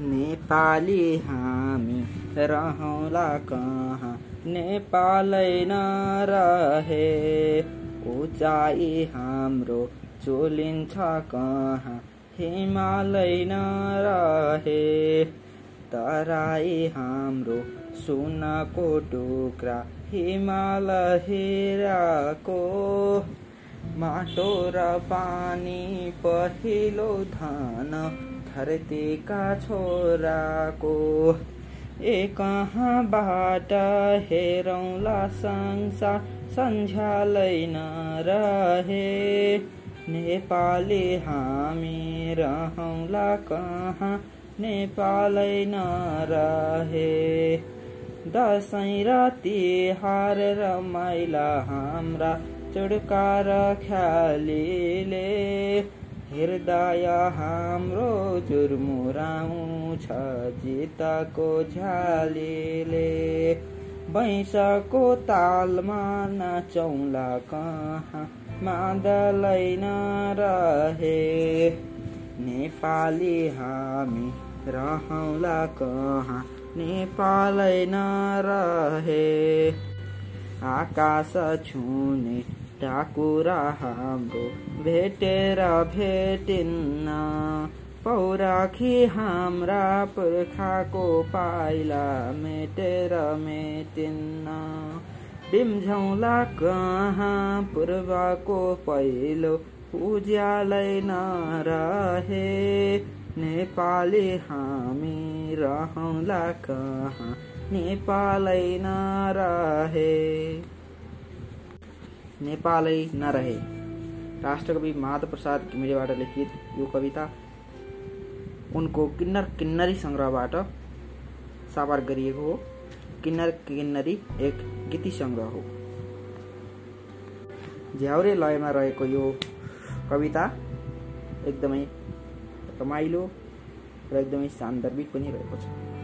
नेपाली हामी रहौँला कहाँ? नेपालै नरहे उचाइ हाम्रो चोलिन्छ कहाँ? हिमालै नरहे तराई हाम्रो सुनको टुक्रा हिमाल हिराको। माटो र पानी पहिलो धन। धरतीका छोराको ए कहाँबाट हेरौँला संसार सन्झ्यालै नरहे नेपाली हामी रहौँला कहाँ? नेपालै नरहे दसैँ र तिहार रमाइला हाम्रा चुडकार ख्यालीले हृदय हाम्रो जुर्मुराउँछ जितको झ्यालीले बैँसको तालमा नचौला कहाँ मादलै नरहे नेपाली हामी रहौँला कहाँ नेपालै नरहे आकाश छुने टाकुरा हाम्रो भेटेर भेटिन्न। पौराखी हाम्रा पुर्खाको पाइला मेटेर मेटिन्न। बिम्झौला कहाँ पूर्वको पहिलो उज्यालै नरहे नेपाली हामी रहौँला कहाँ नेपालै नरहे नेपालै नरहे राष्ट्रकवि माधव प्रसाद घिमिरेबाट लिखित यो कविता उनको किन्नर किन्नरी सङ्ग्रहबाट सावार गरिएको हो किन्नर किन्नरी एक गीती सङ्ग्रह हो झ्याउरे लयमा रहेको यो कविता एकदमै रमाइलो र एकदमै सान्दर्भिक पनि रहेको छ